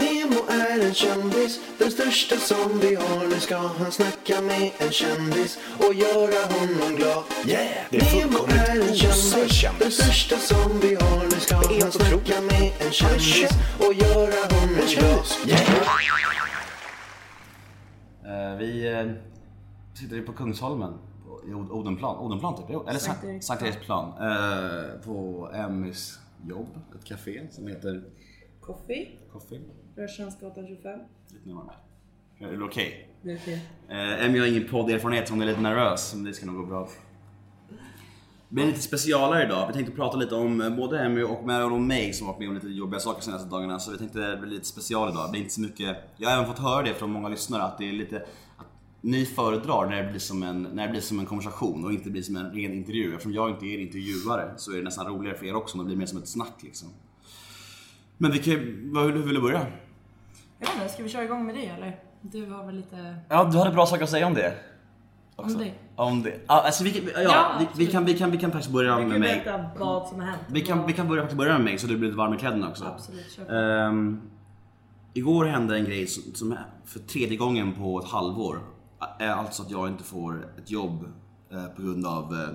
Nemo är en kändis, den största som vi har. Nu ska han snacka med en kändis och göra honom glad. Yeah, det är Nemo är en kändis, den största som vi har. Nu ska han snacka med en kändis känd. och göra honom glad. Yeah. Eh, vi eh, sitter ju på Kungsholmen, på, i Od- Odenplan, Odenplan typ, eller Sankt Sankt Eriksplan. Sankt Eriksplan. Eh, på Emmys jobb, ett café som heter Coffee, Coffee. Rörstrandsgatan 25. Lite närmare mig. Är det okej? Det är okej. Eh, Emmy har ingen podderfarenhet så hon är lite nervös, men det ska nog gå bra. Blir lite specialare idag. Vi tänkte prata lite om eh, både Emmy och med om mig som varit med om lite jobbiga saker senaste dagarna. Så vi tänkte det blir lite special idag. Det är inte så mycket... Jag har även fått höra det från många lyssnare att det är lite... Att ni föredrar när det, blir som en, när det blir som en konversation och inte blir som en ren intervju. Eftersom jag inte är intervjuare så är det nästan roligare för er också om det blir mer som ett snack liksom. Men vi kan hur vill du börja? Jag vet inte, ska vi köra igång med det eller? Du har väl lite... Ja, du hade bra saker att säga om det. Om det? Om det. Ja, alltså vi, kan, ja, Ja, vi, vi, kan, vi, kan, vi kan faktiskt börja med kan mig. berätta vad som har hänt. Vi kan, vi kan börja, faktiskt börja med mig så du blir lite varm i kläderna också. Absolut, kör på. Ehm, igår hände en grej som, som är för tredje gången på ett halvår. Är alltså att jag inte får ett jobb eh, på grund av eh,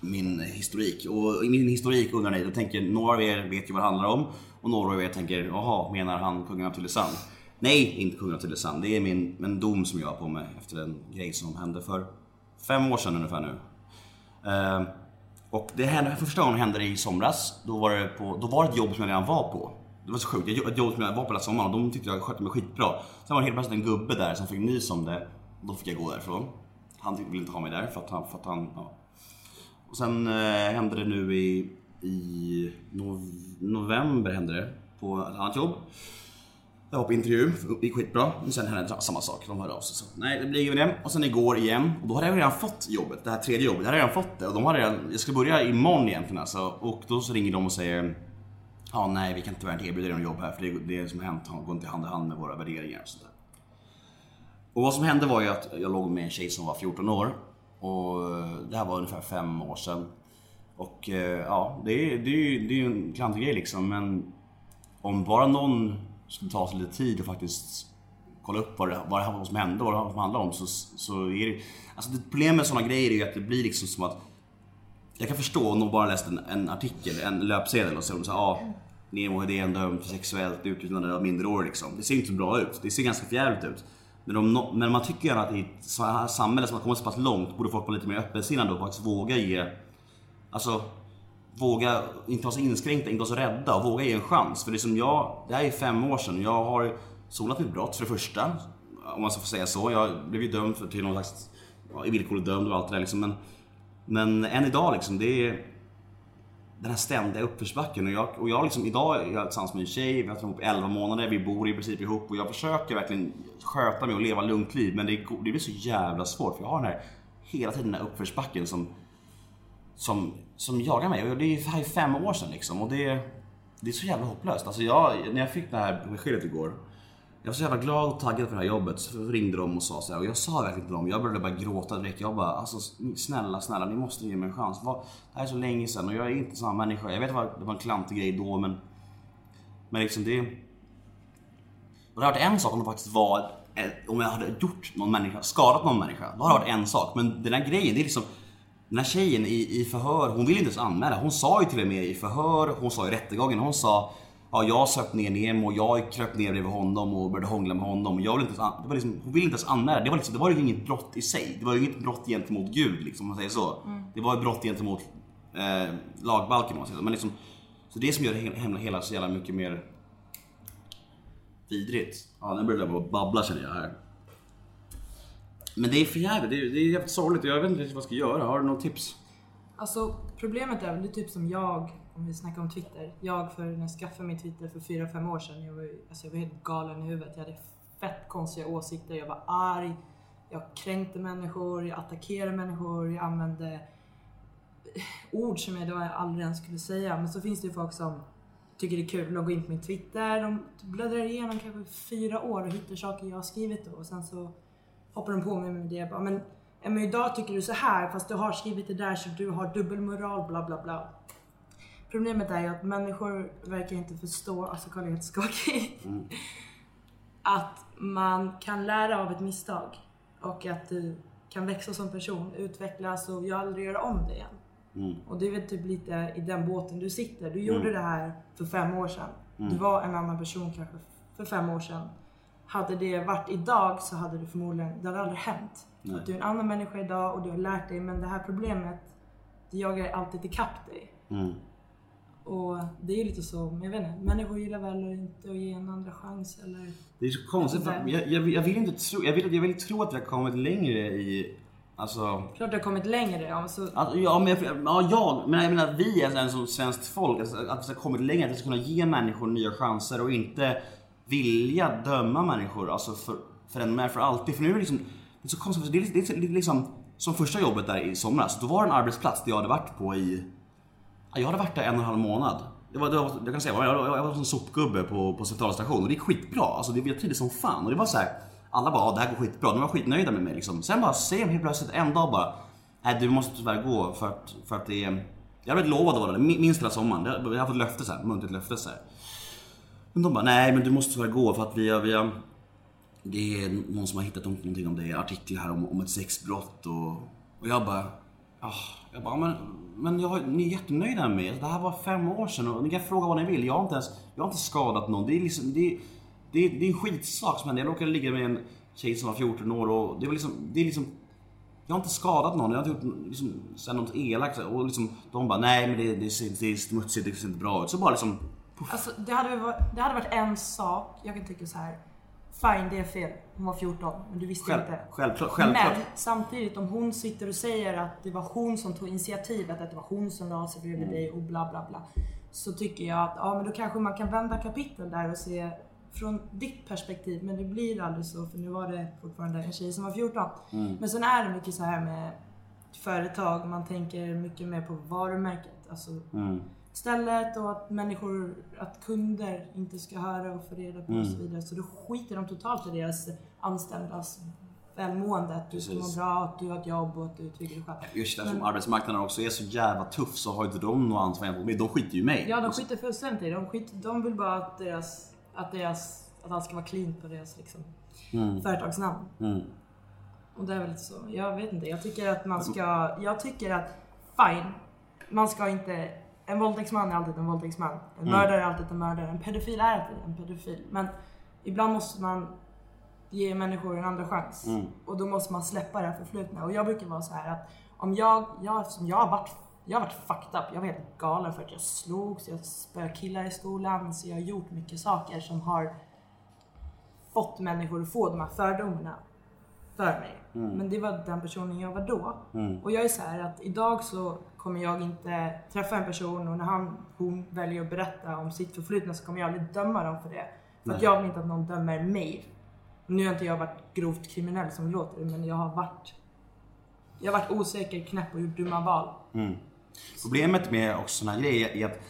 min historik. Och i min historik undrar ni, då tänker några av er vet ju vad det handlar om och några av er tänker jaha, menar han kungen av Tylösand? Nej, inte kungen av Tylösand. Det är min, en dom som jag har på mig efter en grej som hände för fem år sedan ungefär nu. Eh, och det hände, första gången hände det i somras. Då var det, på, då var det ett jobb som jag redan var på. Det var så sjukt. Jag- Ett jobb som jag var på hela sommaren och de tyckte jag skötte mig skitbra. Sen var det helt plötsligt en gubbe där som fick nys om det. Då fick jag gå därifrån. Han ville inte ha mig där för att han... För att han ja. Och sen eh, hände det nu i, i nov- november hände det på ett annat jobb. Jag var på intervju, det gick skitbra. Men sen hände samma sak, de hörde av sig. Så, nej, det blir inget det. Och sen igår igen, och då hade jag redan fått jobbet, det här tredje jobbet. Jag hade redan fått det och de hade redan, jag ska börja imorgon egentligen alltså. Och då så ringer de och säger Ja, nej vi kan tyvärr inte erbjuda dig något jobb här för det, det som har hänt går inte hand i hand med våra värderingar och sånt där. Och vad som hände var ju att jag låg med en tjej som var 14 år. Och det här var ungefär fem år sedan. Och eh, ja, det är, det är, ju- det är en klantig grej liksom men om bara någon skulle ta sig lite tid och faktiskt kolla upp vad det, vad som hände och vad det som handlar om så, så är det... Alltså det problemet med sådana grejer är ju att det blir liksom som att jag kan förstå om de bara läst en, en artikel, en löpsedel och så de säger ja, Nemo Hedén dömd för sexuellt utnyttjande av minderårig liksom. Det ser inte så bra ut. Det ser ganska förjävligt ut. Men, om no, men man tycker gärna att i ett så här samhälle som har kommit så pass långt borde folk vara lite mer öppensinnade och faktiskt våga ge Alltså våga inte vara så inskränkta, inte vara så rädda och våga ge en chans. För det som jag, det här är fem år sedan jag har sonat mitt brott för det första. Om man ska få säga så. Jag blev ju dömd för, till någon slags, ja, i villkorlig dömd och allt det där liksom. Men, men än idag liksom, det är den här ständiga uppförsbacken. Och jag, och jag liksom, idag är jag tillsammans med en tjej, vi har varit ihop 11 månader, vi bor i princip ihop och jag försöker verkligen sköta mig och leva lugnt liv. Men det, det blir så jävla svårt för jag har den här, hela tiden den här uppförsbacken som som, som jagar mig. Och det är här fem år sedan liksom. Och det, det är så jävla hopplöst. Alltså jag, när jag fick det här beskedet igår. Jag var så jävla glad och taggad för det här jobbet. Så ringde de och sa så här. Och jag sa verkligen till dem. Jag började bara gråta direkt. Jag bara, alltså snälla, snälla, ni måste ge mig en chans. Det här är så länge sedan och jag är inte samma människa. Jag vet att det var en klantig grej då men... Men liksom det... Och det hade varit en sak om det faktiskt var eh, om jag hade gjort någon människa, skadat någon människa. Då hade det varit en sak. Men den här grejen, det är liksom den här tjejen i, i förhör, hon ville inte ens anmäla. Hon sa ju till och med i förhör, hon sa i rättegången, hon sa Ja, jag söp ner Nemo, jag kröp ner bredvid honom och började hångla med honom. Jag vill inte ens, det var liksom, hon ville inte ens anmäla. Det var, liksom, det var ju inget brott i sig. Det var ju inget brott gentemot Gud, liksom, om man säger så. Det var ett brott gentemot eh, lagbalken, om man säger så. Men liksom, så det som gör det hela, hela så jävla mycket mer vidrigt. Ja, nu börjar jag bara babbla känner jag här. Men det är för jävligt. Det är, det är jävligt sorgligt. Jag vet inte riktigt vad jag ska göra. Har du något tips? Alltså problemet är väl, det är typ som jag, om vi snackar om Twitter. Jag för när jag skaffade min Twitter för 4-5 år sedan, jag var, alltså jag var helt galen i huvudet. Jag hade fett konstiga åsikter, jag var arg, jag kränkte människor, jag attackerade människor, jag använde ord som jag då aldrig ens skulle säga. Men så finns det ju folk som tycker det är kul De går in på min Twitter. De bläddrar igenom kanske fyra år och hittar saker jag har skrivit då och sen så hoppar de på mig med det. Bara, men, men idag tycker du så här fast du har skrivit det där så du har dubbelmoral bla bla bla. Problemet är ju att människor verkar inte förstå, alltså Karl är helt skakig. Mm. Att man kan lära av ett misstag. Och att du kan växa som person, utvecklas och jag aldrig göra om det igen. Mm. Och det är väl typ lite i den båten du sitter. Du gjorde Mm. det här för fem år sedan. Du var en annan person kanske för fem år sedan. Hade det varit idag så hade det förmodligen, det hade aldrig hänt. Att du är en annan människa idag och du har lärt dig men det här problemet, det jagar alltid ikapp dig. Mm. Och det är ju lite så, jag vet inte, människor gillar väl inte att ge en andra chans eller... Det är så konstigt. Jag, jag, jag vill inte tro, jag vill, jag vill tro att vi har kommit längre i, alltså Klart det har kommit längre, ja, så Alltså, ja, men jag, ja, jag, men jag menar vi är en som svenskt folk, alltså, att vi ska kommit längre, att vi ska kunna ge människor nya chanser och inte vilja döma människor alltså för, för en med för alltid. För nu är det liksom, det är så konstigt, för det är, det är, det är liksom som första jobbet där i somras, då var det en arbetsplats där jag hade varit på i, ja, jag hade varit där en och en halv månad. Det var, det var, jag kan säga, jag, jag, jag var som sopgubbe på, på centralstation och det gick skitbra. Alltså det, jag trivdes som fan och det var så här. Alla bara, ja, det här går skitbra. De var skitnöjda med mig liksom. Sen bara säger de helt plötsligt en dag bara, nej du måste tyvärr gå för att, för att det är... Jag hade blivit lovad att vara där minst hela sommaren. Jag har fått löfte så här, muntligt löfte så här. Men de bara, nej men du måste tyvärr gå för att vi har, vi har det är någon som har hittat någonting om dig, artiklar här om, om ett sexbrott och, och jag bara, ah, jag bara, men, men jag, ni är jättenöjda med mig. Det här var fem år sedan och ni kan fråga vad ni vill. Jag har inte ens, jag har inte skadat någon. Det är liksom, det, är- det, är- det är en skitsak som hände. Jag råkade ligga med en tjej som var 14 år och det var liksom, det är liksom jag har inte skadat någon, jag har inte gjort liksom, något elakt och liksom, de bara nej men det, det, ser- det är smutsigt, det ser inte bra ut. Så bara liksom, Alltså det hade, varit, det hade varit en sak, jag kan tycka så här. Fine, det är fel. Hon var 14, men du visste själv, inte. självklart, självklart. Men samtidigt om hon sitter och säger att det var hon som tog initiativet, att det var hon som la sig bredvid Mm. dig och bla bla bla. Så tycker jag att ja men då kanske man kan vända kapitel där och se från ditt perspektiv. Men det blir aldrig så för nu var det fortfarande en tjej som var 14. Mm. Men sen är det mycket så här med företag, man tänker mycket mer på varumärket. Alltså Mm. Stället och att människor, att kunder inte ska höra och få reda på och Mm. så vidare. Så då skiter de totalt i deras anställdas välmående. Att du ska må bra, att du har ett jobb och att du utvecklar dig själv. Just eftersom arbetsmarknaden också är så jävla tuff så har inte de något ansvar gentemot mig. De skiter ju i mig. Ja, de skiter fullständigt i det. De, skiter, de vill bara att deras, att deras, att allt ska vara clean på deras liksom, företagsnamn. Mm. Och det är väl så. Jag vet inte. Jag tycker att man ska, jag tycker att fine, man ska inte en våldtäktsman är alltid en våldtäktsman. En mördare är alltid en mördare. En pedofil är alltid en pedofil. Men ibland måste man ge människor en andra chans. Och då måste man släppa det här förflutna. Och jag brukar vara så här att om jag, jag, eftersom jag har varit jag har varit fucked up. Jag var helt galen för att jag slogs, jag spöade killar i skolan. Så jag har gjort mycket saker som har fått människor att få de här fördomarna för mig. Men det var den personen jag var då. Och jag är så här att idag så kommer jag inte träffa en person och när han, hon väljer att berätta om sitt förflutna så kommer jag aldrig döma dem för det. För att jag vill inte att någon dömer mig. Nu har inte jag varit grovt kriminell som låter, men jag har varit jag har varit osäker, knäpp och gjort dumma val. Problemet med också här grejer är att,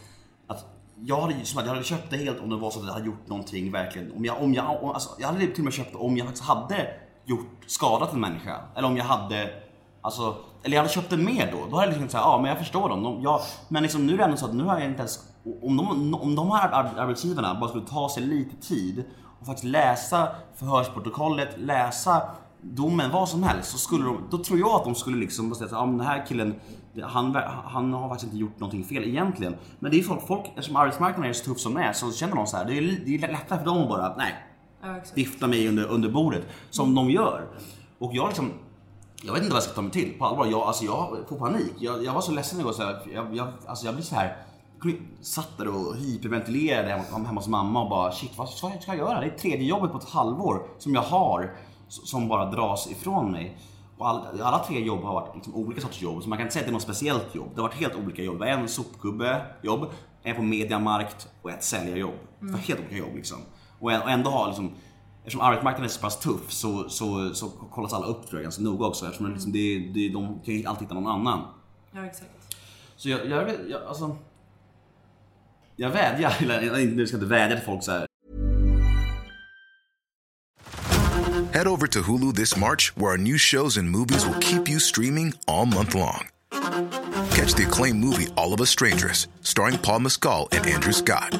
att jag hade, som att jag hade köpt det helt om det var så att jag hade gjort någonting verkligen. Om jag, om jag, om, alltså, jag hade till och med köpt det om jag faktiskt hade gjort, skadat en människa. Eller om jag hade, alltså, eller jag hade köpt det mer då. Då hade jag liksom såhär, ja men jag förstår dem. De, jag, men liksom, nu är det ändå så att nu har jag inte ens, om de, om de här ar- arbetsgivarna bara skulle ta sig lite tid och faktiskt läsa förhörsprotokollet, läsa domen, vad som helst, så skulle de, då tror jag att de skulle liksom säga att men den här killen, han, han har faktiskt inte gjort någonting fel egentligen. Men det är folk, folk eftersom arbetsmarknaden är så tuff som den är så känner de så här, det är, det är lättare för dem att bara, nej, Ja, vifta mig under, under bordet som de gör. Och jag liksom, jag vet inte vad jag ska ta mig till på allvar. Jag, alltså jag får panik. Jag, jag var så ledsen igår så här, jag, jag, alltså jag blir så här satt där och hyperventilerade hemma, hemma hos mamma och bara shit vad, ska jag göra? Det är tredje jobbet på ett halvår som jag har som bara dras ifrån mig. Och all, alla tre jobb har varit liksom olika sorters jobb, så man kan inte säga att det är något speciellt jobb. Det har varit helt olika jobb. En sopgubbe-jobb, en på mediamarkt och ett säljarjobb. Var helt olika jobb liksom. Och ändå har liksom, eftersom arbetsmarknaden är så pass tuff så, så, så kollas alla upp tror jag ganska noga också. Eftersom det liksom, det, det, de kan ju alltid hitta någon annan. Ja, exakt. Så jag, jag, vet- jag alltså... Jag vädjar, eller nu ska jag inte vädja till folk så här. Head over to Hulu this March, where our new shows and movies will keep you streaming all month long. catch the acclaimed movie All of Us Strangers, starring Paul Mescal and Andrew Scott.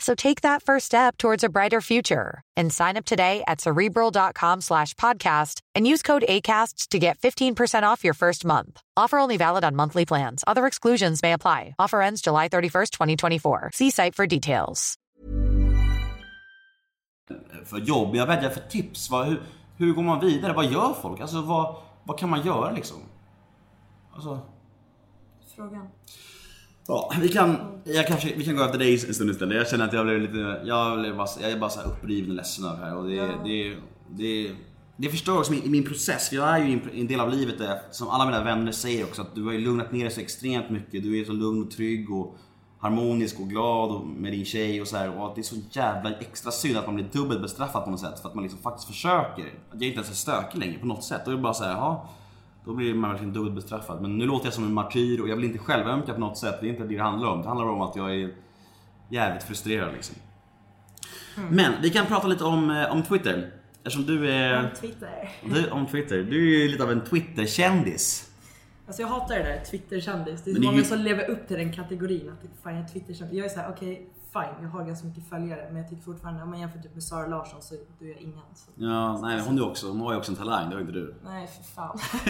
So take that first step towards a brighter future and sign up today at cerebral.com slash podcast and use code ACAST to get 15% off your first month. Offer only valid on monthly plans. Other exclusions may apply. Offer ends July 31st, 2024. See site for details. för jobb. Jag vädjar för tips. Vad, hur, hur går man vidare? Vad gör folk? Alltså vad, vad kan man göra liksom? Alltså, Frågan. Ja, vi kan, jag kanske, vi kan gå efter dig en stund istället. Jag känner att jag blev lite, jag, blev bara, jag är bara så här uppriven och ledsen över det här. Och det, det, det, det förstör också min, min process. För jag är ju i en, del av livet där, som alla mina vänner säger också, att du har ju lugnat ner dig så extremt mycket. Du är så lugn och trygg och harmonisk och glad och med din tjej och så här. Och att det är så jävla extra synd att man blir dubbelt bestraffad på något sätt för att man liksom faktiskt försöker. Att jag inte ens är stökig längre på något sätt. Då är det bara så här, jaha. Då blir man verkligen dubbelt bestraffad. Men nu låter jag som en martyr och jag vill inte självömka på något sätt. Det är inte det det handlar om. Det handlar om att jag är jävligt frustrerad liksom. Men vi kan prata lite om, eh, om Twitter. Eftersom du är... Twitter. Du, om Twitter. Du är ju lite av en Twitter-kändis. Alltså jag hatar det där Twitter-kändis. Det är så många ju- som lever upp till den kategorin. Att fan jag är Twitter-kändis. Jag är såhär, okej fine, jag har ganska mycket följare. Men jag tycker fortfarande, om man jämför typ med Sara Larsson så då är jag ingen. Så. Ja, nej hon är också, hon har ju också en talang, det har inte du. Nej för fan.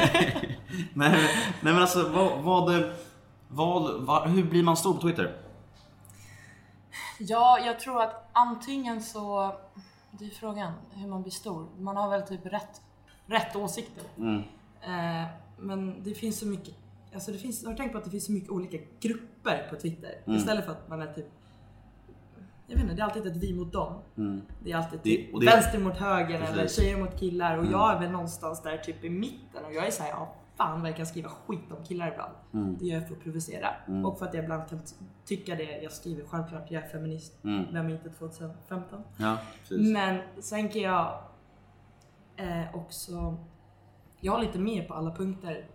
nej, nej men alltså vad, vad, vad, vad, hur blir man stor på Twitter? Ja, jag tror att antingen så... Det är frågan hur man blir stor. Man har väl typ rätt, rätt åsikter. Eh, men det finns så mycket... Alltså det finns, har du tänkt på att det finns så mycket olika grupper på Twitter? Istället för att man är typ... Jag vet inte, det är alltid ett vi mot dem. Det är alltid typ Det- det- vänster mot höger eller Precis. tjejer mot killar. Och jag är väl någonstans där typ i mitten. Och jag är såhär, ja fan vad jag kan skriva skit om killar ibland. Det gör jag för att provocera. Och för att jag ibland kan ty- tycka det jag skriver. Självklart, jag är feminist. Vem är inte 2015? Ja. Men sen kan jag eh, också... Jag har lite mer på alla punkter.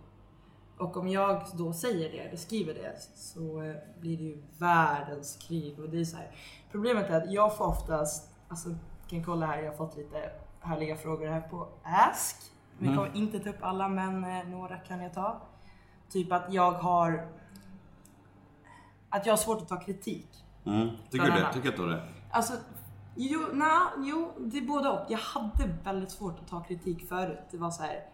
Och om jag då säger det, eller skriver det, så eh, blir det ju världens krig. Och det är så här. Problemet är att jag får oftast, alltså kan kolla här, jag har fått lite härliga frågor här på Ask. Vi kommer inte ta upp alla, men eh, några kan jag ta. Typ att jag har... Att jag har svårt att ta kritik. Mm. Tycker du det? Tycker du det? Alltså, jo, na, jo, det är både och. Jag hade väldigt svårt att ta kritik förut. Det var så här.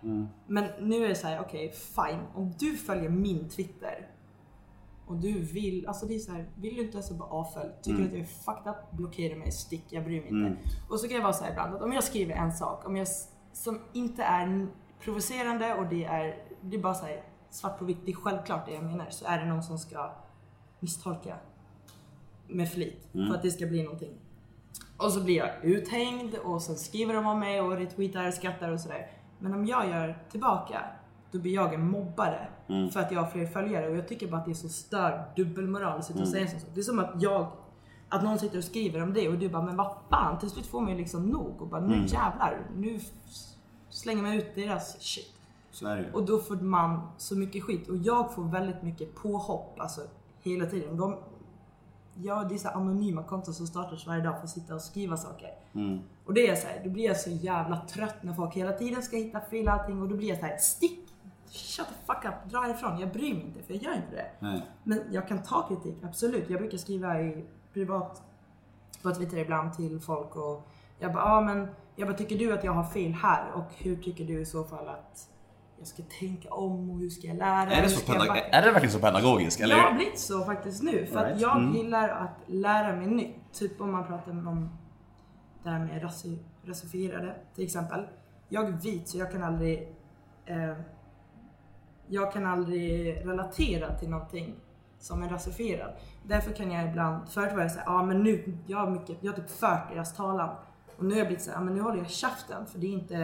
Men nu är det så här, okej, fine. Om du följer min Twitter och du vill, alltså det är så här, vill du inte ens bara avfölj? Tycker du att jag är fucked up? Blockera mig, stick, jag bryr mig inte. Och så kan jag vara så här ibland att om jag skriver en sak, om jag, som inte är provocerande och det är, det är bara så här svart på vitt, det är självklart det jag menar, så är det någon som ska misstolka med flit för att det ska bli någonting. Och så blir jag uthängd och sen skriver de om mig och retweetar och skrattar och sådär. Men om jag gör tillbaka, då blir jag en mobbare för att jag har fler följare och jag tycker bara att det är så störd dubbelmoral att sitta och säga en sån sak. Det är som att jag, att någon sitter och skriver om det och du bara men vad fan, till slut får man ju liksom nog och bara nu jävlar, nu slänger man ut deras shit. Och då får man så mycket skit och jag får väldigt mycket påhopp alltså hela tiden. De, ja, det är så anonyma konton som startas varje dag för att sitta och skriva saker. Och det är så här, då blir jag så jävla trött när folk hela tiden ska hitta fel allting och då blir jag så här, stick! Shut the fuck up, dra härifrån. Jag bryr mig inte för jag gör inte det. Nej. Men jag kan ta kritik, absolut. Jag brukar skriva i privat på Twitter ibland till folk och jag bara, ja men jag bara, tycker du att jag har fel här och hur tycker du i så fall att jag ska tänka om och hur ska jag lära? Är det, så jag är det verkligen så pedagogiskt? Eller? Jag har blivit så faktiskt nu. För Alright. att jag Mm. gillar att lära mig nytt. Typ om man pratar om det här med rasi- rasifierade till exempel. Jag är vit så jag kan aldrig eh, jag kan aldrig relatera till någonting som är rasifierad. Därför kan jag ibland, förut var jag såhär, ja ah, men nu, jag har, mycket, jag har typ fört deras talan. Och nu har jag blivit såhär, ah, men nu håller jag käften för det är inte,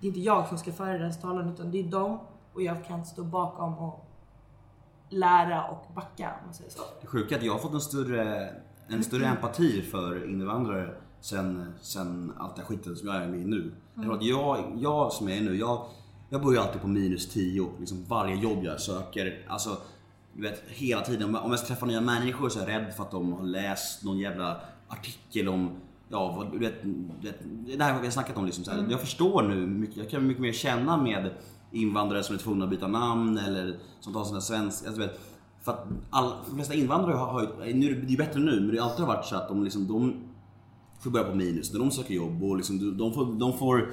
det är inte jag som ska föra deras talan utan det är dem och jag kan stå bakom och lära och backa om man säger så. Det sjuka är att jag har fått en större, en större empati för invandrare sen, sen allt det här skiten som jag är med i nu. Mm. Jag, jag som jag är nu, jag, jag börjar alltid på minus 10, liksom varje jobb jag söker. Alltså, du vet, hela tiden. Om jag- träffar nya människor så är jag rädd för att de har läst någon jävla artikel om Ja, vad, du vet, du vet, det här har vi snackat om. Liksom, så här. Jag förstår nu, mycket, jag kan mycket mer känna med invandrare som är tvungna att byta namn eller som tar sina svenska... Alltså, vet, för att all, de flesta invandrare har, ju, nu, det är bättre nu, men det har alltid varit så att de, liksom, de får börja på minus när de söker jobb och liksom, de, får, de får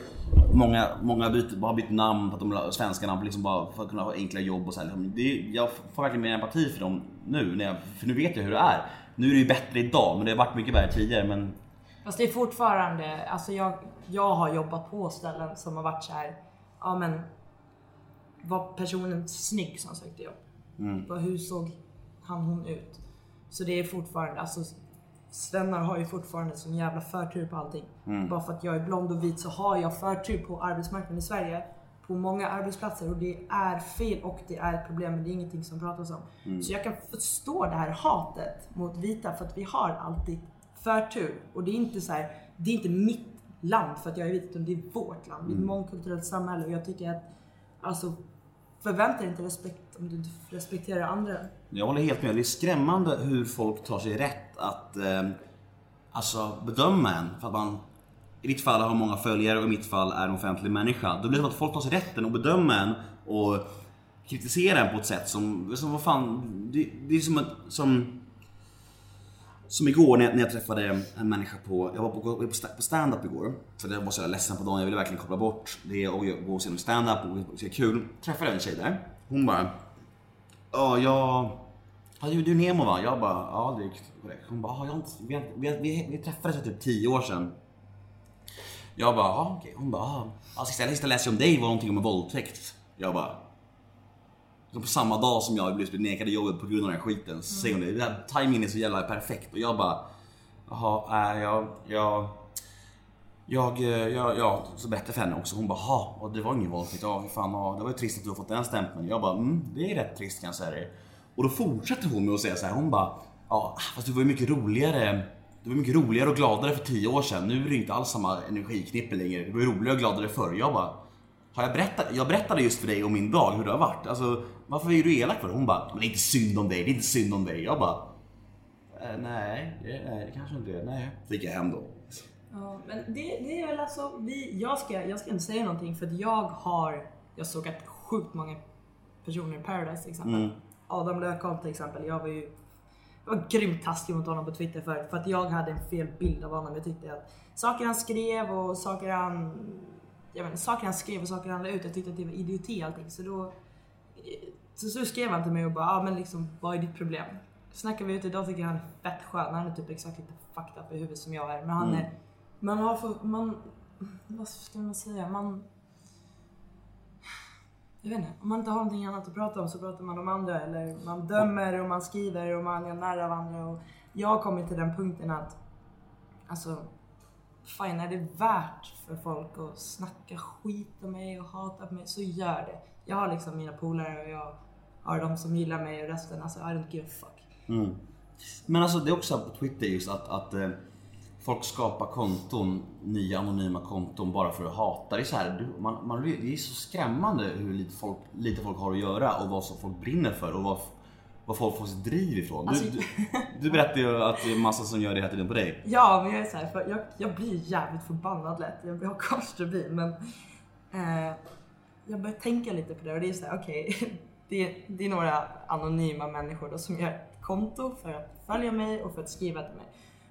Många, många byter, bara bytt namn för att de svenska namn liksom bara för att kunna ha enkla jobb och så Det, jag får verkligen mer empati för dem nu, när jag, för nu vet jag hur det är. Nu är det ju bättre idag, men det har varit mycket värre tidigare. Men Fast det är fortfarande, alltså jag, jag har jobbat på ställen som har varit så här, ja men var personen snygg som sökte jobb? Vad- Hur såg han hon ut? Så det är fortfarande, alltså svennar har ju fortfarande sån jävla förtur på allting. Bara för att jag är blond och vit så har jag förtur på arbetsmarknaden i Sverige. På många arbetsplatser och det är fel och det är ett problem men det är ingenting som pratas om. Så jag kan förstå det här hatet mot vita för att vi har alltid förtur. Och det är inte så här, det är inte mitt land för att jag är vit utan det är vårt land. Vi är ett mångkulturellt samhälle och jag tycker att alltså förvänta dig inte respekt om du inte respekterar andra. jag håller helt med. Det är skrämmande hur folk tar sig rätt att eh, alltså, bedöma en. För att man i ditt fall har många följare och i mitt fall är en offentlig människa. Då blir det som att folk tar sig rätten att bedöma en och kritisera en på ett sätt som, som vad fan, det, det är som att, som som igår när jag, när jag träffade en människa på, jag var på, på stand-up igår. För jag var så ledsen på dagen, jag ville verkligen koppla bort det och gå och se stand-up och se kul. Träffade en tjej där. Hon bara, ja jag, ja, du, du är Nemo va? Jag bara, ja det är korrekt. Hon bara, ah, jag inte, vi, vi, vi, vi träffades för typ 10 år sedan. Jag bara, ja okej. Hon bara, ah, ja. Sista, sista läste jag om dig var någonting om en våldtäkt. Jag bara, liksom på samma dag som jag blev nekad jobbet på grund av den här skiten så säger hon det. Den här timingen är så jävla perfekt och jag bara Jaha, äh, jag, jag, jag, eh, jag, jag, så berättade för henne också. Hon bara, ha, och det var ingen våldtäkt. Ja, hur fan, ja, det var ju trist att du har fått den stämpeln. Jag bara, mm, det är rätt trist kan jag säga dig. Och då fortsätter hon med att säga så här. Hon bara, ja, fast du var ju mycket roligare. Du var mycket roligare och gladare för tio år sedan. Nu är det inte alls samma energiknippe längre. Du var ju roligare och gladare förr. Jag bara, har jag berättat? Jag berättade just för dig om min dag, hur det har varit. Alltså, varför är du elak för? Hon bara, men det är inte synd om dig, det är inte synd om dig. Jag bara, eh, nej, det, nej, det kanske inte är. Nej. Så gick jag hem då. Ja, men det, det är väl alltså, vi, jag, ska, jag ska inte säga någonting för att jag har, jag såg att sjukt många personer i Paradise till exempel. Adam Lökholm till exempel, jag var ju jag var grymt taskig mot honom på Twitter för, för att jag hade en fel bild av honom. Jag tyckte att saker han skrev och saker han, jag inte, saker han skrev och saker han la ut, jag tyckte att det var idioti allting. Så då så, så skrev han till mig och bara, ah, men liksom vad är ditt problem? Snackar vi ut idag tycker jag han är fett skön. Han är typ exakt lite fucked up i huvudet som jag är. Men han är, man har för, man, vad ska man säga, man jag vet inte, om man inte har någonting annat att prata om så pratar man om andra eller man dömer och man skriver och man är nära av andra och jag har kommit till den punkten att alltså fine, är det värt för folk att snacka skit om mig och hata på mig så gör det. Jag har liksom mina polare och jag har de som gillar mig och resten alltså I don't give a fuck. Mm. Men alltså det är också på Twitter just att, att eh, folk skapar konton, nya anonyma konton bara för att hata. Det är, så här, man, man, det är så skrämmande hur lite folk, lite folk har att göra och vad som folk brinner för och vad, vad folk får sitt driv ifrån. Du, Alltså- du, du berättade ju att det är massa som gör det hela tiden på dig. Ja, men jag är så här, för jag, jag blir jävligt förbannad lätt. Jag har konststubin men eh, jag börjar tänka lite på det och det är så här, okej, det, det är några anonyma människor då som gör ett konto för att följa mig och för att skriva till mig.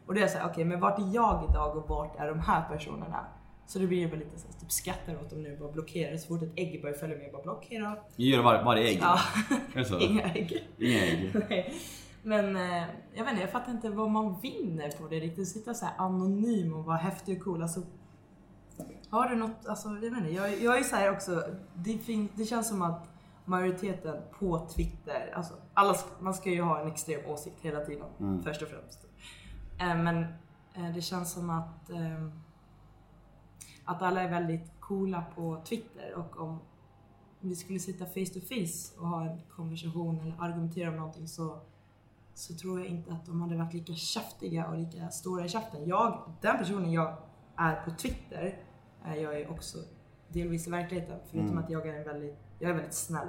Och det är så här, okej, men vart är jag idag och vart är de här personerna? Så det blir ju bara lite så här, typ skrattar åt dem nu, bara blockerar. Så fort ett ägg börjar följa med, bara blockera. Jag gör var, varje ägg. Ja, Är det så? inga ägg. Inga ägg. Nej. Men eh, jag vet inte, jag fattar inte vad man vinner på det riktigt. Sitta så här anonym och vara häftig och cool. Alltså, har du något, alltså jag vet inte, jag, jag är så här också, det, fin, det känns som att majoriteten på Twitter, alltså alla, man ska ju ha en extrem åsikt hela tiden, först och främst. Eh, men eh, det känns som att, eh, att alla är väldigt coola på Twitter och om vi skulle sitta face to face och ha en konversation eller argumentera om någonting så, så tror jag inte att de hade varit lika käftiga och lika stora i käften. Jag, den personen jag är på Twitter, jag är också delvis i verkligheten. Förutom att jag är en väldigt, jag är väldigt snäll.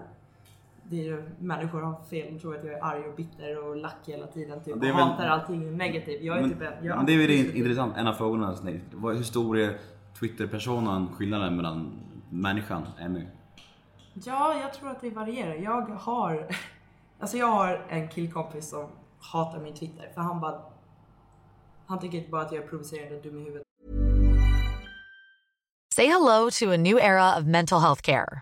Det är ju, människor har fel och tror att jag är arg och bitter och lack hela tiden. Typ, är och väl- hatar allting negativt. Jag är Men, typ en, jag men det är väl in- intressant, en av frågorna. så nej, vad- Hur stor är Twitter-personen, skillnaden mellan människan, Emmy? Ja, jag tror att det varierar. Jag har, alltså jag har en killkompis som hatar min Twitter för han bara, han tycker inte bara att jag är provocerande och dum i huvudet. Say hello to a new era of mental health care.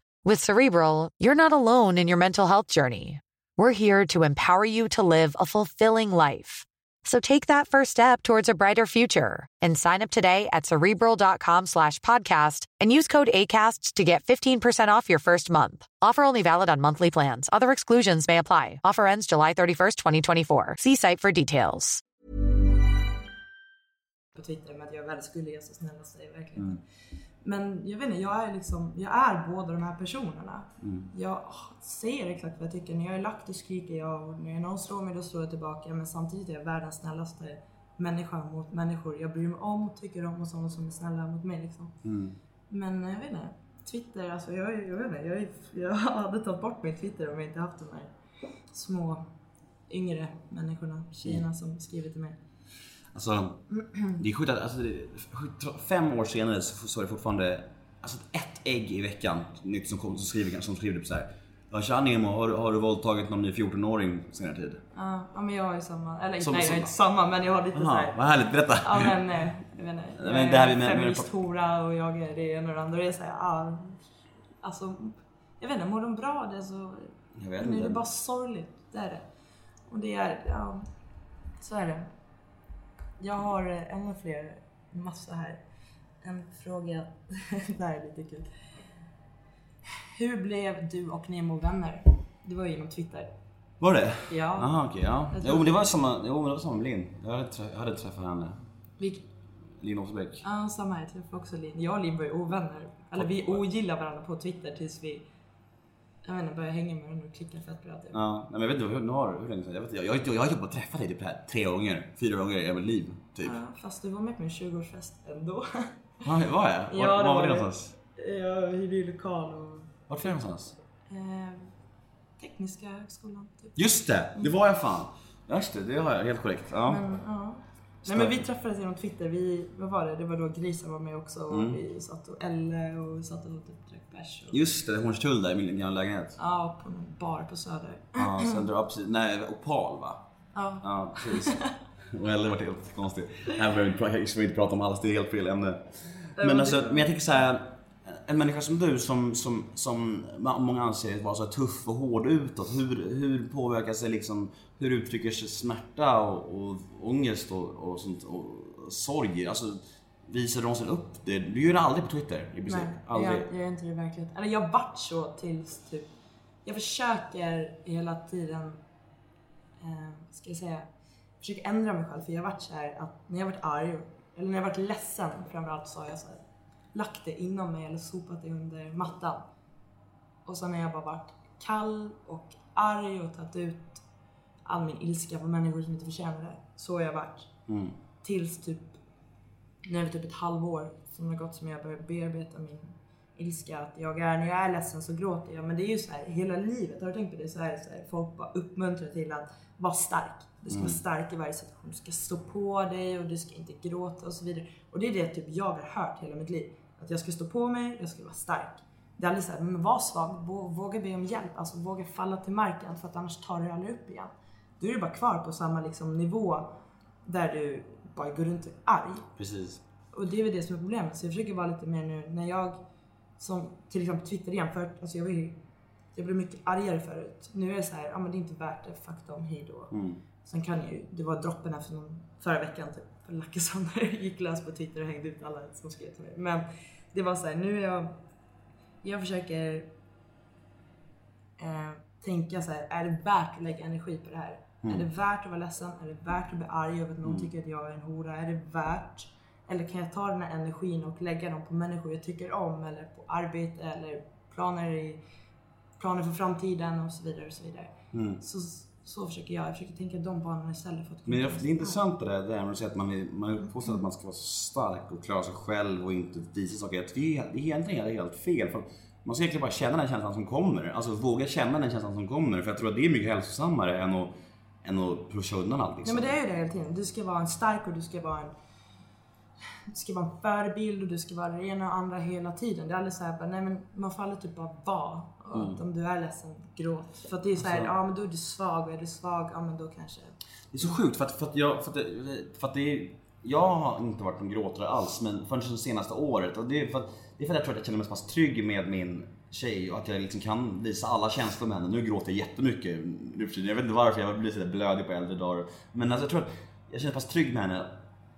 With Cerebral, you're not alone in your mental health journey. We're here to empower you to live a fulfilling life. So take that first step towards a brighter future and sign up today at cerebral.com slash podcast and use code ACAST to get 15% off your first month. Offer only valid on monthly plans. Other exclusions may apply. Offer ends July 31st, 2024. See site for details. på Twitter med att jag är världens gulligaste och snällaste i verkligheten. Mm. Men jag vet inte, jag är liksom, jag är båda de här personerna. Jag säger exakt vad jag tycker. När jag är lack då skriker jag och när någon slår mig då slår jag tillbaka. Men samtidigt är jag världens snällaste människa mot människor jag bryr mig om och tycker om och sådana som är snälla mot mig liksom. Men jag vet inte, Twitter, alltså jag, jag vet inte, jag, jag hade tagit bort min Twitter om jag inte haft de här små yngre människorna, tjejerna som skriver till mig. Alltså, det är sjukt att alltså, fem år senare så, så är det fortfarande alltså, ett ägg i veckan nytt som, som skriver, som skriver typ så här. Ja tja Nemo, har, du- har du våldtagit någon ny 14-åring på senare tid? Ja, ja, men jag har ju samma, eller Som- nej jag har inte samma men jag har lite såhär vad härligt, berätta! Ja men eh, jag inte, jag Men är det här vi med- feministhora och jag är det ena och det andra och det är såhär, ja, alltså jag vet inte, mår de bra det så Jag vet nu är inte. det bara sorgligt, det är det. Och det är, ja, så är det. Jag har eh, ännu fler, massa här. En fråga, det här är lite kul. Hur blev du och Nemo vänner? Det var ju genom Twitter. Var det? Ja. Jaha okej, ja. Jag tror- Jo men det var samma, jo, det var samma med Linn. Jag hade, jag hade träffat henne. Vi, Linn Åsebäck. Ja, samma här. Jag träffade också Linn. Jag och Linn var ju ovänner. Eller vi ogillar varandra på Twitter tills vi jag vet inte, började hänga med varandra och klicka fett bra typ. Ja, men jag vet inte hur, nu har, hur länge sedan. Jag, vet, inte, jag, jag, jag har typ träffat dig typ här tre gånger, fyra gånger i mitt liv. Typ. Ja, fast du var med på min 20-årsfest ändå. Ja, var jag? Var, Ja, var, det var var det någonstans? Jag hyrde ju lokal och Vart var det någonstans? eh, Tekniska högskolan typ. Just det, det var jag fan. Just det, det har jag helt korrekt. Ja. Men, ja. Nej men vi träffades genom Twitter. Vi, vad var det? Det var då Grisen var med också och Mm. vi satt och Elle och satt och typ drack bärs. Och, Just det, Hornstull där i min gamla lägenhet. ja, på någon bar på Söder. Ja, Södra Upside, nej Opal va? Ja. Ja, precis. Och Eller vart helt konstigt. Här behöver ska vi inte prata om alls, det är helt fel ämne. Men, alltså, men jag tänker så här. En människa som du som, som, som många anser vara så tuff och hård utåt. Hur, hur påverkar sig liksom, hur uttrycker sig smärta och, och ångest och, och, sånt, och sorg? Alltså, visar du någonsin upp det? Du gör det aldrig på Twitter i princip? Nej, aldrig. jag, jag gör inte det i verkligheten. Eller jag vart så tills typ... Jag försöker hela tiden, eh, ska jag säga, försöker ändra mig själv. För jag vart så här att när jag varit arg, eller när jag varit ledsen framförallt så har jag så här, lagt det inom mig eller sopat det under mattan. Och sen har jag bara varit kall och arg och tagit ut all min ilska på människor som inte förtjänar det. Så har jag varit. Mm. Tills typ, när det var typ ett halvår som har gått som jag börjar bearbeta min ilska. Att jag är, när jag är ledsen så gråter jag. Men det är ju så här hela livet. Har du tänkt på det? Så här, så här, folk bara uppmuntrar till att vara stark. Du ska vara stark i varje situation. Du ska stå på dig och du ska inte gråta och så vidare. Och det är det typ jag har hört hela mitt liv. Att jag ska stå på mig, jag ska vara stark. Det är aldrig såhär, men var svag, vå- våga be om hjälp. Alltså våga falla till marken för att annars tar du aldrig upp igen. Då är du bara kvar på samma liksom, nivå där du bara går runt och är arg. Precis. Och det är väl det som är problemet. Så jag försöker vara lite mer nu när jag, som till exempel Twitter för alltså jag var ju, jag blev mycket argare förut. Nu är det så här, ja men det är inte värt det, fuck dem, hej då. Sen kan jag ju, det var droppen efter någon, förra veckan typ, Lackesson gick lös på Twitter och hängde ut alla som skrev till mig. Men det var så här, nu är jag, jag försöker eh, tänka så här, är det värt att lägga energi på det här? Är det värt att vara ledsen? Är det värt att bli arg över att någon tycker att jag är en hora? Är det värt? Eller kan jag ta den här energin och lägga dem på människor jag tycker om eller på arbete eller planer, i, planer för framtiden och så vidare. Och så vidare. Så, så försöker jag. Jag försöker tänka de banorna istället för att Men det, är intressant det där, det här med att säga att man är, man är uppfostrad att man ska vara så stark och klara sig själv och inte visa saker. Det är, det är egentligen helt, fel. För man ska egentligen bara känna den känslan som kommer. Alltså våga känna den känslan som kommer. För jag tror att det är mycket hälsosammare än att, än att pusha undan allt. Ja Liksom. men det är ju det hela tiden. Du ska vara en stark och du ska vara en du ska vara en förebild och du ska vara det ena och andra hela tiden. Det är aldrig såhär, nej men man får aldrig typ bara vara. Och att Om du är ledsen, gråt. För att det är såhär, ja men då är du svag och är du svag, ja men då kanske... Det är så sjukt för att, för att, jag, för att, det, för att det är, jag har inte varit någon gråtare alls men förrän det senaste året. Och det, är för att, det är för att jag tror att jag känner mig så pass trygg med min tjej och att jag liksom kan visa alla känslor med henne. Nu gråter jag jättemycket nu. Jag vet inte varför, jag blir så där blödig på äldre dagar. Men alltså, jag tror att jag känner mig så pass trygg med henne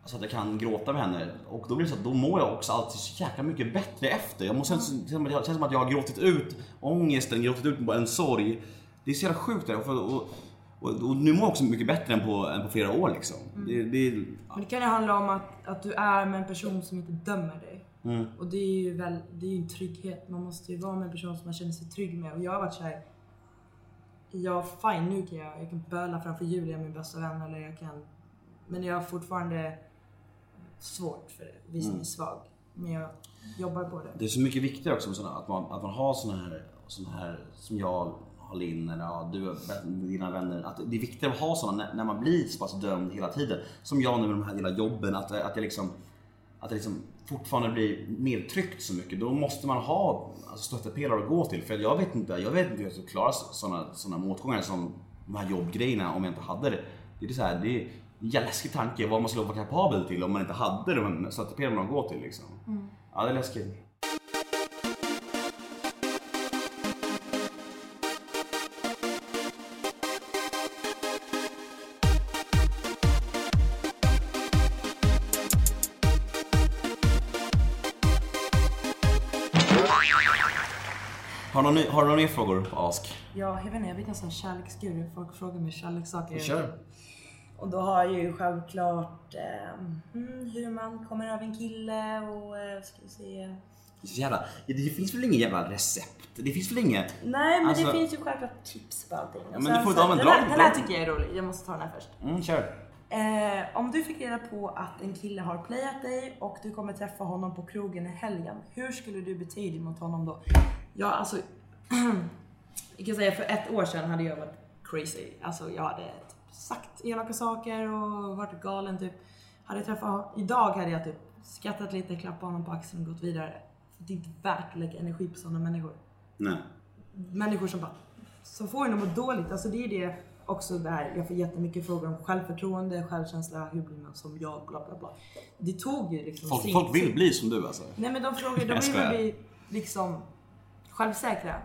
så att jag kan gråta med henne. Och då blir det så att då mår jag också alltid så jäkla mycket bättre efter. Jag måste, det känns som att jag har gråtit ut ångesten, gråtit ut en sorg. Det är så jävla sjukt det. Och, och, och, och nu mår jag också mycket bättre än på, än på flera år liksom. Det, det, Men det kan ju handla om att, att du är med en person som inte dömer dig. Och det är ju väl, det är ju en trygghet. Man måste ju vara med en person som man känner sig trygg med. Och jag har varit såhär, ja fine nu kan jag, jag kan böla framför Julia, min bästa vän, eller jag kan, men jag har fortfarande svårt för det, visa mig svag. Men jag jobbar på det. det är så mycket viktigare också såna, att, man, att man har såna här, såna här som jag Linn eller ja, du dina vänner. Att det är viktigare att ha såna när, när man blir så pass dömd hela tiden. Som jag nu med de här lilla jobben. Att, att jag liksom att det liksom fortfarande blir nedtryckt så mycket. Då måste man ha alltså, stöttepelare att gå till. För jag vet inte, jag vet inte hur jag skulle klara sådana såna motgångar som de här jobbgrejerna om jag inte hade det. Det är så här, det är jävla läskig tanke vad man skulle vara kapabel till om man inte hade de stöttepelarna att gå till. Liksom. Ja, det är läskigt. Har du några ny- har du några mer frågor på Ask? Ja, jag vet inte, jag vet en sån kärleksguru. Folk frågar mig kärlekssaker. Kör. Och då har jag ju självklart eh, mm, hur man kommer över en kille och eh, ska vi se. Så jävla, det finns väl inget jävla recept? Det finns väl inget... Nej men Alltså- det finns ju självklart tips på allting. Men du får så- ta en den, drag- här, den här tycker jag är rolig, jag måste ta den här först. Mm, kör. Eh, om du fick reda på att en kille har playat dig och du kommer träffa honom på krogen i helgen. Hur skulle du bete dig mot honom då? Ja alltså, jag kan säga för ett år sedan hade jag varit crazy. Alltså jag hade sagt elaka saker och varit galen typ. Hade jag träffat honom, idag hade jag typ skrattat lite, klappat honom på axeln och gått vidare. För det är inte värt att lägga energi på sådana människor Nej. människor som bara som får en att må dåligt. Alltså det är det också där jag får jättemycket frågor om självförtroende, självkänsla, hur blir man som jag, bla bla bla. Det tog ju liksom Folk, folk vill bli som du alltså? Nej men de frågar, de vill bli liksom självsäkra.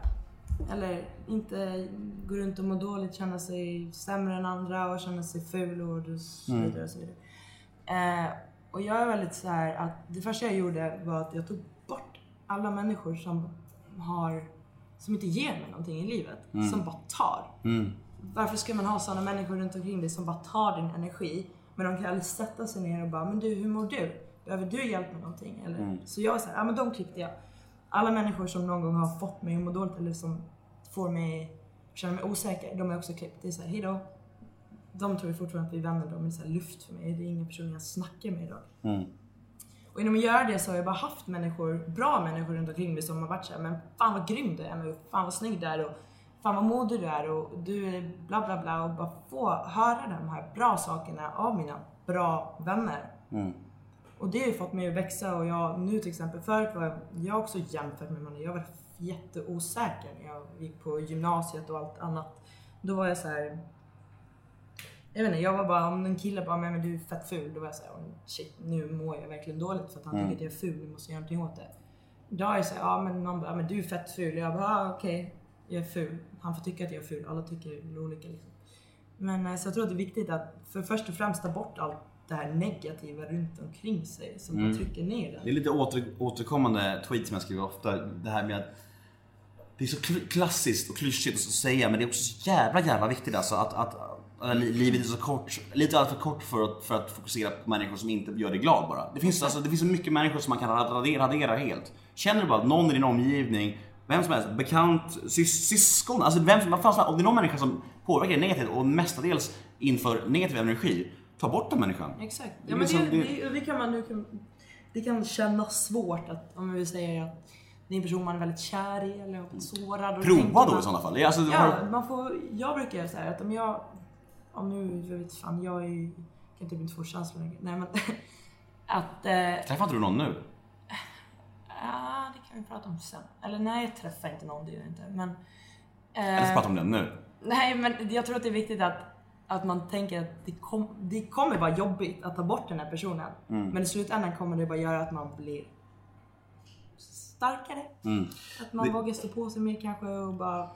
Eller inte gå runt och må dåligt, känna sig sämre än andra och känna sig ful och så Mm. vidare. Och, så vidare. Eh, och jag är väldigt så här att det första jag gjorde var att jag tog bort alla människor som har som inte ger mig någonting i livet. Mm. Som bara tar. Varför ska man ha sådana människor runt omkring dig som bara tar din energi men de kan aldrig sätta sig ner och bara “men du, hur mår du? Behöver du hjälp med någonting?” eller? Mm. Så jag var såhär, ja men de klippte jag. Alla människor som någon gång har fått mig att må dåligt eller som får mig känna mig osäker, de jag också klippt. Det är såhär, hejdå. De tror fortfarande att vi är vänner, de är så luft för mig. Det är ingen person jag snackar med idag. Och genom att göra det så har jag bara haft människor, bra människor runt omkring mig som har varit såhär, men fan vad grym du är, men fan vad snygg du är och fan vad modig du är och du är bla bla bla och bara få höra de här bra sakerna av mina bra vänner. Och det har ju fått mig att växa och jag nu till exempel, förut var jag också jämfört med många, jag var jätteosäker när jag gick på gymnasiet och allt annat. Då var jag så här. Jag vet inte, jag var bara, om en kille bara men du är fett ful, då var jag såhär, shit nu mår jag verkligen dåligt för att han tycker att jag är ful, nu måste jag göra någonting åt det. Idag är jag såhär, ja men någon bara, men du är fett ful. Jag bara, ah, okej, jag är ful. Han får tycka att jag är ful, alla tycker olika liksom. Men eh, så jag tror att det är viktigt att för först och främst ta bort allt det här negativa runt omkring sig som bara trycker ner den. Det är lite åter, återkommande tweet som jag skriver ofta. Det här med att det är så kl- klassiskt och klyschigt att säga men det är också så jävla jävla viktigt alltså att, att, att li- livet är så kort, lite alltför kort för att, för att fokusera på människor som inte gör dig glad bara. Det finns, alltså, det finns så mycket människor som man kan radera, radera helt. Känner du bara att någon i din omgivning, vem som helst, bekant, sys, syskon, alltså vem som, vad fan om det är någon människa som påverkar dig negativt och mestadels inför negativ energi, ta bort den människan. Exakt. Det Ja, är men det, liksom- det, det, kan man, det, kan, det kan kännas svårt att, om vi säger att det är en person man är väldigt kär i eller har blivit sårad. och Prova då man- i sådana fall. Alltså, Ja, har, man får, jag brukar göra så här att om jag, om nu, jag vet fan, jag är ju, kan typ inte få känslor längre. Nej men, att, eh, träffar inte du någon nu? ja det kan vi prata om sen. Eller nej, jag träffar inte någon, det gör jag inte. Men, Eller ska eh, prata om den nu? Nej, men jag tror att det är viktigt att, att man tänker att det, kom, det kommer vara jobbigt att ta bort den här personen. Mm. Men i slutändan kommer det bara göra att man blir starkare. Att man Mm. Det- vågar stå på sig mer kanske och bara...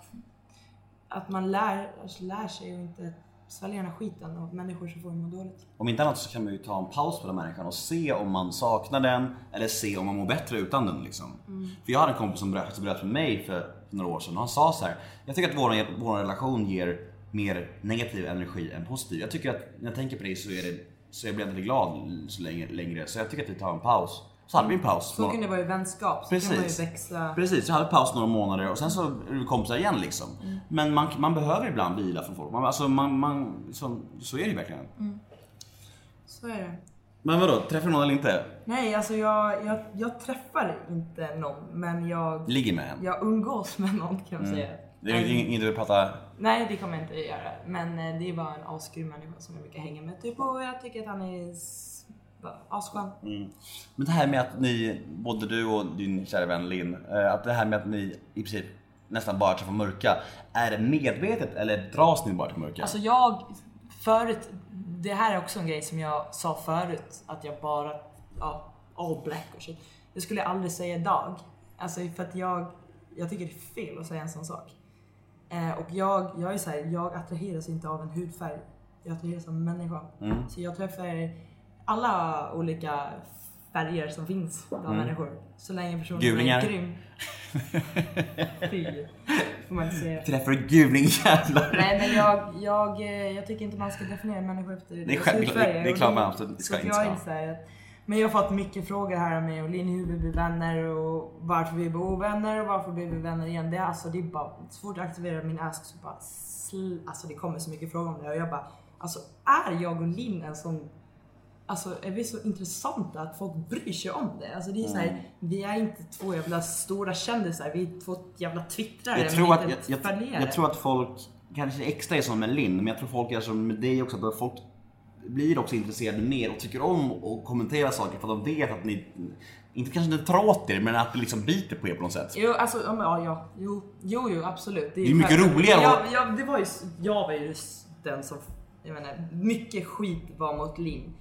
Att man lär, alltså lär sig och inte svälja den här skiten av människor som får må dåligt. Om inte annat så kan man ju ta en paus på den människan och se om man saknar den eller se om man mår bättre utan den. Liksom. För jag hade en kompis som bröt, bröt för mig för några år sedan och han sa så här. Jag tycker att vår, vår relation ger mer negativ energi än positiv. Jag tycker att när jag tänker på dig så, är det, så jag blir jag inte glad så länge, längre. Så jag tycker att vi tar en paus. Så hade vi en paus. Så kan det vara i vänskap, så kan man Precis. ju växa. Precis, jag hade paus några månader och sen så är vi kompisar igen liksom. Men man, man behöver ibland vila från folk. Man, alltså, man, man, så, så är det ju verkligen. Så är det. Men vadå, träffar du någon eller inte? Nej, alltså jag, jag, jag träffar inte någon, men jag, Ligger med en? jag umgås med någon kan man säga. Det är inget du vill prata... Nej, det kommer jag inte göra. Men eh, det är bara en asgrym människa som jag brukar hänga med. Typ, och jag tycker att han är asskön. Men det här med att ni, både du och din kära vän Linn, eh, att det här med att ni i princip nästan bara träffar mörka. Är det medvetet eller dras ni bara till mörka? Alltså jag, förut, det här är också en grej som jag sa förut, att jag bara, ja, all black och shit. Det skulle jag aldrig säga idag. Alltså för att jag, jag tycker det är fel att säga en sån sak. Eh, och jag, jag är så här, jag attraheras inte av en hudfärg. Jag attraheras av en människa. Så jag träffar alla olika färger som finns bland människor. Så länge personen Gulingar. är grym. Fy. Får man inte säga. Träffar du gulingjävlar? Nej men jag, jag, eh, jag tycker inte man ska definiera människor efter Det är deras självklart- hudfärger. det är klart man absolut ska inte jag är ska. så här att- Men jag har fått mycket frågor här av mig och Linn hur vi blir vänner och varför vi blir ovänner och varför blir vi vänner igen. Det är alltså, det är bara så fort jag aktiverar min ask så bara sl- Alltså det kommer så mycket frågor om det och jag bara Alltså är jag och Linn en sån Alltså är vi så intressanta att folk bryr sig om det? Alltså det är så Mm. här, vi är inte två jävla stora kändisar, vi är två jävla twittrare. Jag tror, att, jag, jag, jag tror att folk, kanske extra är som med Linn, men jag tror folk är som med dig också, att folk blir också intresserade mer och tycker om att kommentera saker för att de vet att ni, inte kanske inte tar åt er, men att det liksom biter på er på något sätt. Jo, alltså, ja, ja, jo, jo, jo, absolut. Det är mycket självklart. roligare Jag, jag, det var ju, jag var ju den som, jag menar, mycket skit var mot Linn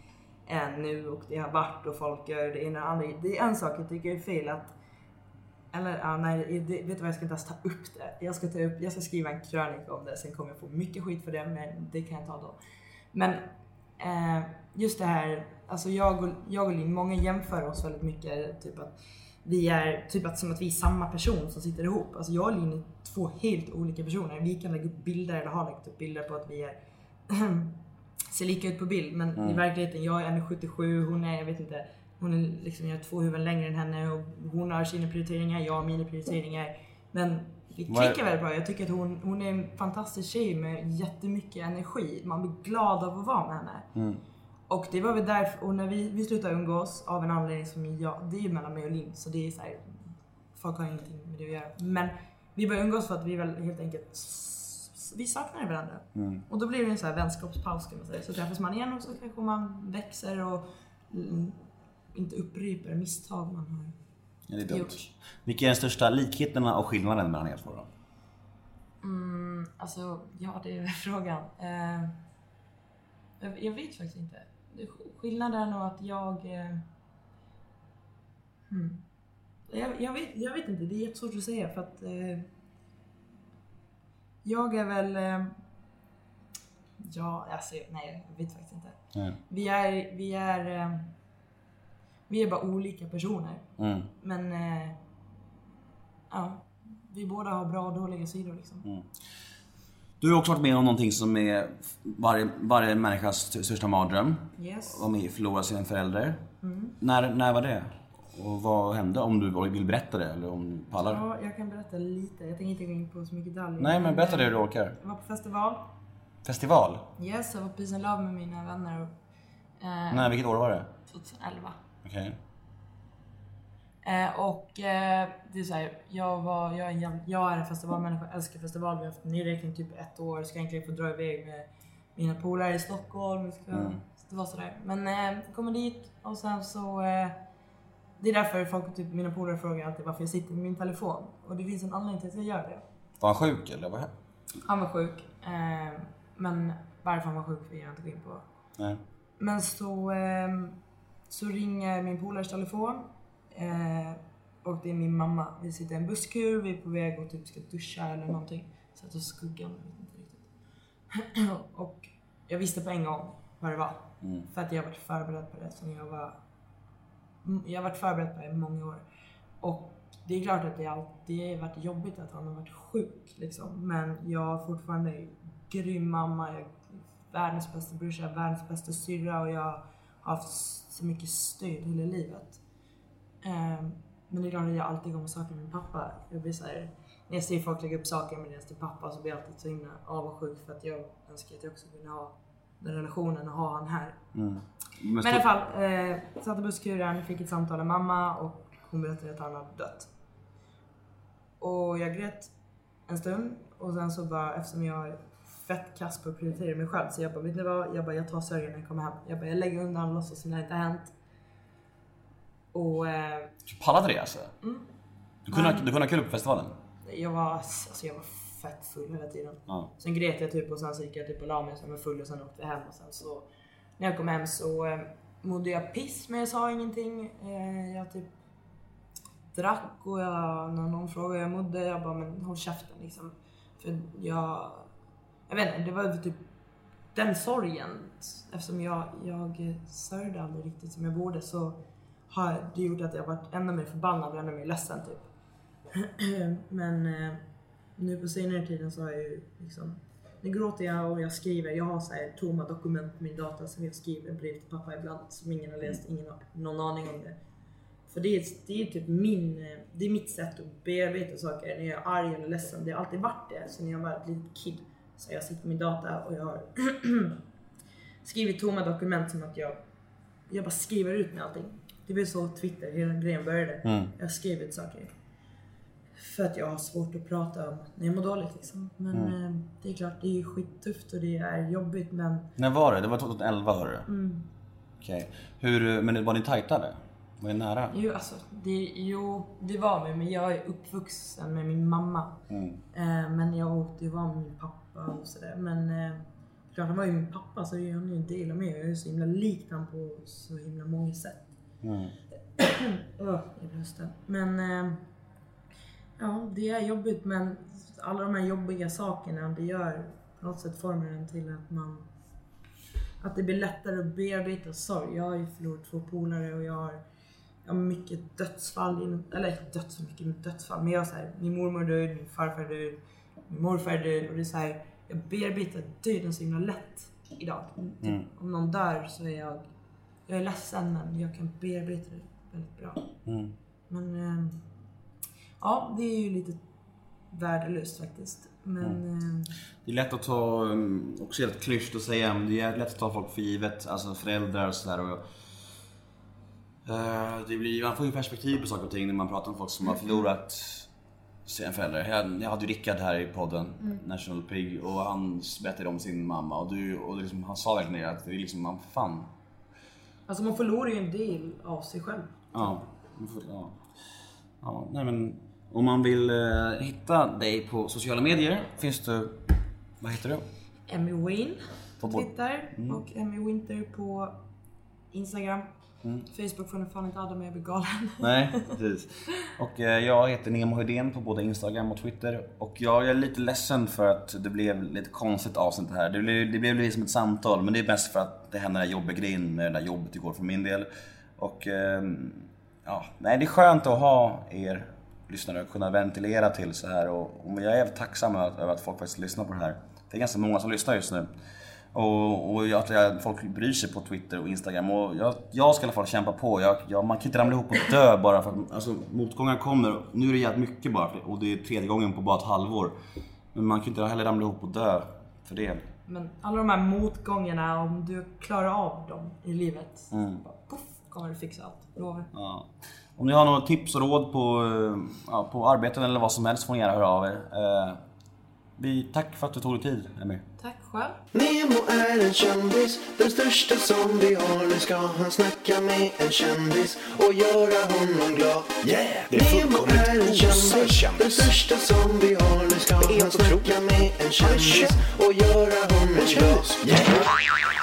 än nu och det har varit och folk gör det ena och andra. Det är en sak jag tycker är fel att eller ja, nej, det, vet du vad jag ska inte ens ta upp det. Jag ska, ta upp, jag ska skriva en krönika om det, sen kommer jag få mycket skit för det, men det kan jag ta då. Men eh, just det här, alltså jag och, jag och Linn, många jämför oss väldigt mycket. Typ att vi är typ att, som att vi är samma person som sitter ihop. Alltså jag och Linn är två helt olika personer. Vi kan lägga upp bilder eller har lagt upp bilder på att vi är ser lika ut på bild men i verkligheten, jag är 1,77, hon är, jag vet inte, hon är liksom, jag är två huvuden längre än henne och hon har sina prioriteringar, jag har mina prioriteringar. Men är- klickar väldigt bra. Jag tycker att hon, hon är en fantastisk tjej med jättemycket energi. Man blir glad av att vara med henne. Och det var väl därför, och när vi, vi slutade umgås av en anledning som jag, det är ju mellan mig och Linn så det är så här, folk har ingenting med det att göra. Men vi började umgås för att vi väl helt enkelt, vi saknade varandra. Och då blir det en så här vänskapspaus kan man säga. Så träffas man igen och så kanske man växer och mm, inte upprepar misstag man har Ja, det är dumt. gjort. Vilka är de största likheterna och skillnaden mellan er två då? Mm, alltså, ja det är frågan. Eh, jag, vet faktiskt inte. Skillnaden är nog att jag... Eh, hmm. jag, jag, vet, jag vet inte, det är jättesvårt att säga för att... Eh, jag är väl... Eh, ja, alltså, nej jag vet faktiskt inte. Mm. Vi är... Vi är, eh, vi är bara olika personer. Mm. Men... Eh, ja, vi båda har bra och dåliga sidor liksom. Du har också varit med om någonting som är varje, varje människas största mardröm. Yes. Om att förlora sin förälder. Mm. När, när var det? Och vad hände? Om du vill berätta det eller om du pallar? Ja, jag kan berätta lite. Jag tänker inte gå in på så mycket detaljer. Nej men berätta det eh, du orkar. Jag var på festival. Festival? Yes, jag var på Peace and Love med mina vänner. Eh, Nej, vilket år var det? 2011. Okej. Eh, och eh, det är så här, jag, var, jag, är en, jag är en festivalmänniska, älskar festival. Vi har haft nedräkning typ ett år. Ska egentligen få dra iväg med mina polare i Stockholm. Ska, Det var sådär. Men eh, kommer dit och sen så... Eh, det är därför folk, typ, mina polare frågar alltid varför jag sitter med min telefon. Och det finns en anledning till att jag gör det. Var han sjuk eller? Vad? Han var sjuk. Eh, men varför han var sjuk vill jag inte gå in på. Nej. Men så, ehm, så ringer min polares telefon. Eh, och det är min mamma. Vi sitter i en busskur, vi är på väg och typ ska duscha eller någonting. Så att skuggan, jag vet inte riktigt. och jag visste på en gång vad det var. För att jag varit förberedd på det sen jag var... Mm, Jag har varit förberedd på det i många år. Och det är klart att det alltid har varit jobbigt att han har varit sjuk liksom. Men jag har fortfarande grym mamma, jag är världens bästa brorsa, världens bästa syrra och jag haft så mycket stöd hela livet. Ehm, men det är klart att jag alltid kommer sakna min pappa. Jag blir så här, när jag ser folk lägga upp saker med deras till pappa så blir jag alltid så himla avundsjuk för att jag önskar att jag också kunde ha den relationen och ha han här. Men, Men i alla fall, eh, satt i busskuren, fick ett samtal av mamma och hon berättade att han hade dött. Och jag grät en stund och sen så bara, eftersom jag fett kass på att prioritera mig själv så jag bara, vet ni vad? Jag bara, jag tar sörjan när jag kommer hem. Jag bara, jag lägger undan, låtsas som det inte har hänt. Och eh, Du pallade det alltså? Du, kunde, du kunde ha kul på festivalen? jag var, alltså jag var fett full hela tiden. Ja. Sen grät jag typ och sen så gick jag typ och la mig så jag var full och sen åkte vi hem och sen så när jag kom hem så eh, mådde jag piss men jag sa ingenting. Eh, jag typ drack och jag, när någon frågade hur jag mådde, jag bara men håll käften liksom. För jag, jag vet inte, det var typ den sorgen. Eftersom jag, jag sörjde aldrig riktigt som jag borde så har det gjort att jag varit ännu mer förbannad och ännu mer ledsen typ. Men eh, nu på senare tiden så har jag ju liksom nu gråter jag och jag skriver. Jag har så här tomma dokument på min data som jag skriver brev till pappa ibland som ingen har läst, ingen har någon aning om det. För det är, det är typ min, det är mitt sätt att bearbeta saker när jag är arg eller ledsen. Det har alltid varit det sen jag var ett litet kid. Så jag sitter med min data och jag har skrivit tomma dokument som att jag, jag bara skriver ut med allting. Det blev så Twitter, hela grejen började. Jag skrev ut saker. För att jag har svårt att prata om när jag mår dåligt liksom. Men eh, det är klart, det är skittufft och det är jobbigt men När var det? Det var 2011 var det? Mm. Okej. Hur, men var ni tajtade? Var ni nära? Jo, alltså, det, jo, det var vi, men jag är uppvuxen med min mamma. Mm. Eh, men jag åkte ju var med min pappa och sådär. Men eh, klart, han var ju min pappa så han är ju en del av mig. Jag är så himla lik han på så himla många sätt. Mm. Öh, i brösten. Men eh, ja, det är jobbigt men alla de här jobbiga sakerna det gör på något sätt formar den till att man att det blir lättare att bearbeta sorg. Jag har ju förlorat två polare och jag har, jag har mycket dödsfall, eller inte döds så mycket dödsfall, men jag har så här, min mormor död, min farfar min morfar är död och det är så här, jag bearbetar döden så himla lätt idag. Typ, Om någon dör så är jag, jag är ledsen men jag kan bearbeta det väldigt bra. Mm. Men ehm, ja, det är ju lite värdelöst faktiskt. Men Mm. eh, Det är lätt att ta, um, också helt klyscht att säga, men det är lätt att ta folk för givet. Alltså föräldrar och sådär. Och, eh, det blir, man får ju perspektiv på saker och ting när man pratar om folk som har förlorat sin förälder. Jag, jag hade ju Rickard här i podden, National Pig, och han berättade om sin mamma. Och, du, och liksom, han sa verkligen det, att det är liksom, man, fan. alltså man förlorar ju en del av sig själv. Ja, ja. ja nej men om man vill eh, hitta dig på sociala medier finns det, vad heter du? Emmy Wayne på Twitter Mm. och Emmy Winter på Instagram. Facebook får ni fan inte adda mig, jag blir galen. Nej, precis. Och eh, jag heter Nemo Hedén på både Instagram och Twitter. Och jag är lite ledsen för att det blev lite konstigt avsnitt här. Det blev, det blev lite som ett samtal, men det är mest för att det hände den där jobbiga grejen med det där jobbet igår för min del. Och ehm, ja, nej det är skönt att ha er lyssnare och kunna ventilera till så här. Och, och jag är tacksam över att folk faktiskt lyssnar på det här. Det är ganska många som lyssnar just nu. Och, och att folk bryr sig på Twitter och Instagram. Och jag, jag ska i alla fall kämpa på. Jag, jag, man kan inte ramla ihop och dö bara för att alltså, motgångar kommer. Nu är det jävligt mycket bara och det är tredje gången på bara ett halvår. Men man kan inte heller ramla ihop och dö för det. Men alla de här motgångarna, om du klarar av dem i livet, Mm. bara, puff, kommer du fixa allt. Lovar. Ja. Om ni har några tips och råd på, eh, ja, på arbeten eller vad som helst får ni gärna höra av er. Vi, tack för att du tog dig tid, Emmy. Tack själv. Nemo är en kändis, den största som vi har. Nu ska han snacka med en kändis och göra honom glad. Yeah, det är Nemo är en kändis, den största som vi har. Nu ska han snacka med en kändis och göra honom glad. Yeah.